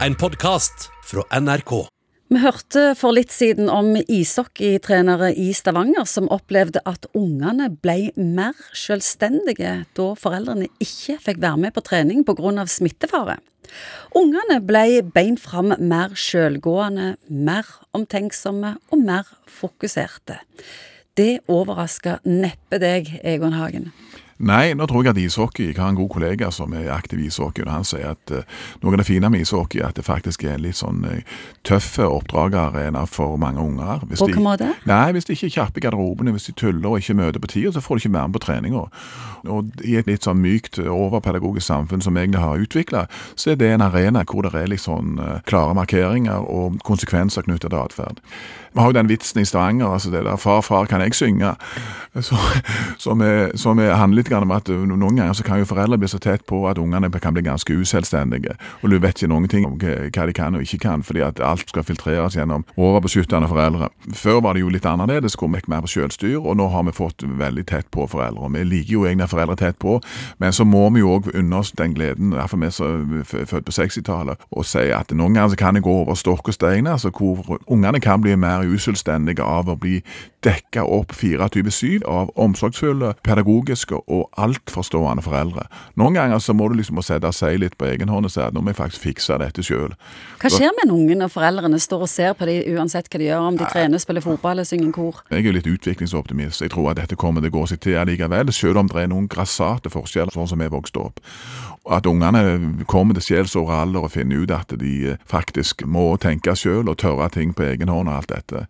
en podkast fra NRK. Vi hørte for litt siden om ishockeytrenere i Stavanger som opplevde at ungene ble mer selvstendige da foreldrene ikke fikk være med på trening pga. smittefare. Ungene ble beint fram mer selvgående, mer omtenksomme og mer fokuserte. Det overraska neppe deg, Egon Hagen. Nei, nå tror jeg at ishockey Jeg har en god kollega som er aktiv i ishockey, og han sier at uh, noe av det fine med ishockey er at det faktisk er en litt sånn uh, tøff oppdragerarena for mange unger. Hvis på hvilken måte? Nei, hvis de ikke er kjappe i garderobene, hvis de tuller og ikke møter på tida, så får de ikke være med på treninga. Og i et litt sånn mykt, overpedagogisk samfunn som vi egentlig har utvikla, så er det en arena hvor det er sånn uh, klare markeringer og konsekvenser knyttet til atferd. Vi har jo den vitsen i Stavanger, altså det der 'far, far, kan jeg synge', så, som, er, som er, handler litt med at noen ganger så kan jo foreldre bli så tett på at ungene kan bli ganske uselvstendige. Og du vet ikke noen ting om hva de kan og ikke kan, fordi at alt skal filtreres gjennom overbeskyttende foreldre. Før var det jo litt annerledes, hvor vi gikk mer på selvstyr, og nå har vi fått veldig tett på foreldre. Og Vi liker jo egentlig foreldre tett på, men så må vi jo òg unne oss den gleden, derfor vi er født på 60-tallet, og si at noen ganger så kan det gå over stokk og stein, altså hvor ungene kan bli mer uselvstendige av å bli dekka opp 24-7 av omsorgsfulle, pedagogiske og altforstående foreldre. Noen ganger så må du liksom sette seg litt på egen hånd og si at nå må jeg faktisk fikse dette sjøl. Hva skjer med en unge når foreldrene står og ser på dem uansett hva de gjør, om de trener, spiller fotball eller synger kor? Jeg er jo litt utviklingsoptimist. Jeg tror at dette kommer til å gå seg til allikevel, selv om det er noen grassate forskjeller, sånn som vi vokste opp. At ungene kommer til sjelsår alder og finner ut at de faktisk må tenke sjøl og tørre ting på egen hånd og alt dette.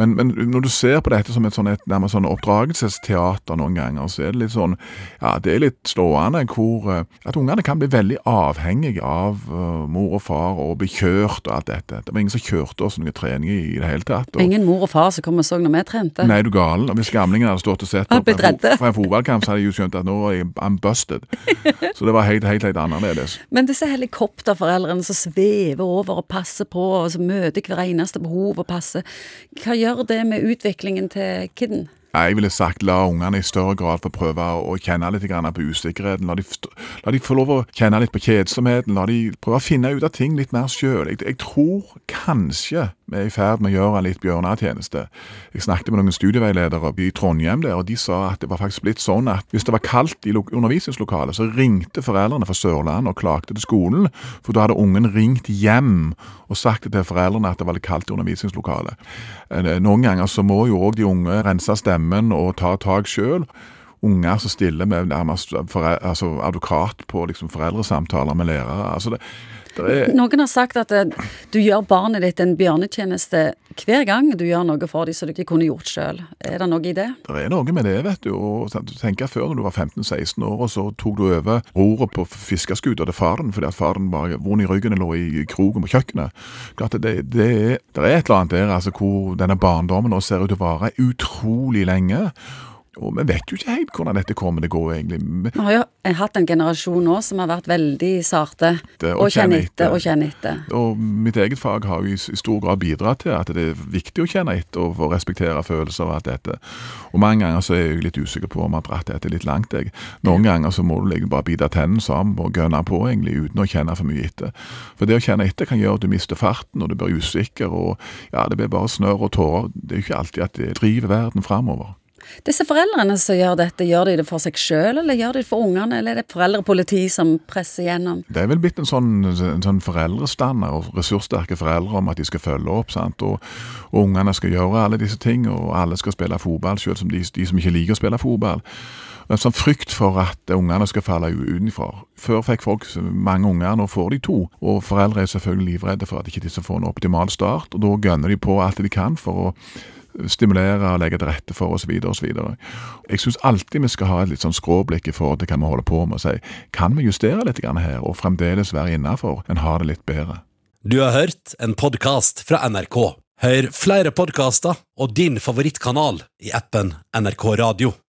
Men, men, når du ser på dette som et, sånn, et nærmest sånn oppdragelsesteater noen ganger, så er det litt sånn Ja, det er litt slående hvor uh, at ungene kan bli veldig avhengige av uh, mor og far og bli kjørt og alt dette. Det var ingen som kjørte oss noen trening i, det hele tatt. Og, ingen mor og far som kom og så når vi trente? Nei, du galen. Hvis gamlingen hadde stått og sett på en, en fotballkamp, så hadde de jo skjønt at nå er I'm busted. så det var helt, helt, helt annerledes. Men disse helikopterforeldrene som svever over og passer på, og som møter hver eneste behov og passer, hva gjør det med utviklingen til kiden? Jeg ville sagt la ungene i større grad få prøve å kjenne litt på usikkerheten. La de, la de, få lov å kjenne litt på kjedsomheten. La de prøve å finne ut av ting litt mer sjøl. Jeg, jeg, tror kanskje vi er i ferd med å gjøre en litt bjørnetjeneste. Jeg snakket med noen studieveiledere i Trondheim der, og de sa at det var faktisk blitt sånn at hvis det var kaldt i undervisningslokalet, så ringte foreldrene fra Sørlandet og klagde til skolen, for da hadde ungen ringt hjem og sagt til foreldrene at det var litt kaldt i undervisningslokalet. Eh, noen ganger så må jo òg de unge rense stemmen og ta tak sjøl. Unger som stiller med nærmest altså advokat på liksom foreldresamtaler med lærere. altså det. Noen har sagt at eh, du gjør barnet ditt en bjørnetjeneste hver gang du gjør noe for dem som du ikke kunne gjort sjøl. Er det noe i det? Det er noe med det, vet du. Og tenker Før når du var 15-16 år, og så tok du over roret på fiskeskuta til faren fordi at faren var vond i ryggen lå i kroken på kjøkkenet. Det, det, det er et eller annet der altså, hvor denne barndommen nå ser ut til å vare utrolig lenge. Og vi vet jo ikke helt hvordan dette kommer til å gå, egentlig. Vi har jo hatt en generasjon nå som har vært veldig sarte og kjenne etter og kjenne etter. Og mitt eget fag har jo i stor grad bidratt til at det er viktig å kjenne etter og få respektere følelser og alt dette. Og mange ganger så er jeg litt usikker på om jeg har dratt dette litt langt, jeg. Noen ganger så må du liksom bare bite tennene sammen og gønne på, egentlig, uten å kjenne for mye etter. For det å kjenne etter kan gjøre at du mister farten, og du blir usikker, og ja, det blir bare snørr og tårer. Det er jo ikke alltid at det driver verden framover. Disse foreldrene som gjør dette, gjør de det for seg sjøl, eller gjør de det for ungene, eller er det foreldrepoliti som presser gjennom? Det er vel blitt en sånn, en sånn foreldrestander og ressurssterke foreldre om at de skal følge opp, sant? Og, og ungene skal gjøre alle disse ting, og alle skal spille fotball, selv som de, de som ikke liker å spille fotball. En sånn frykt for at ungene skal falle utenfor. Før fikk folk mange unger, nå får de to. Og foreldre er selvfølgelig livredde for at ikke de ikke får en optimal start, og da gønner de på alt de kan for å stimulere og legge til rette for osv. osv. Jeg syns alltid vi skal ha et litt sånn skråblikk i forhold til hva vi holder på med, og si kan vi justere litt her, og fremdeles være innafor, men ha det litt bedre. Du har hørt en podkast fra NRK. Hør flere podkaster og din favorittkanal i appen NRK Radio.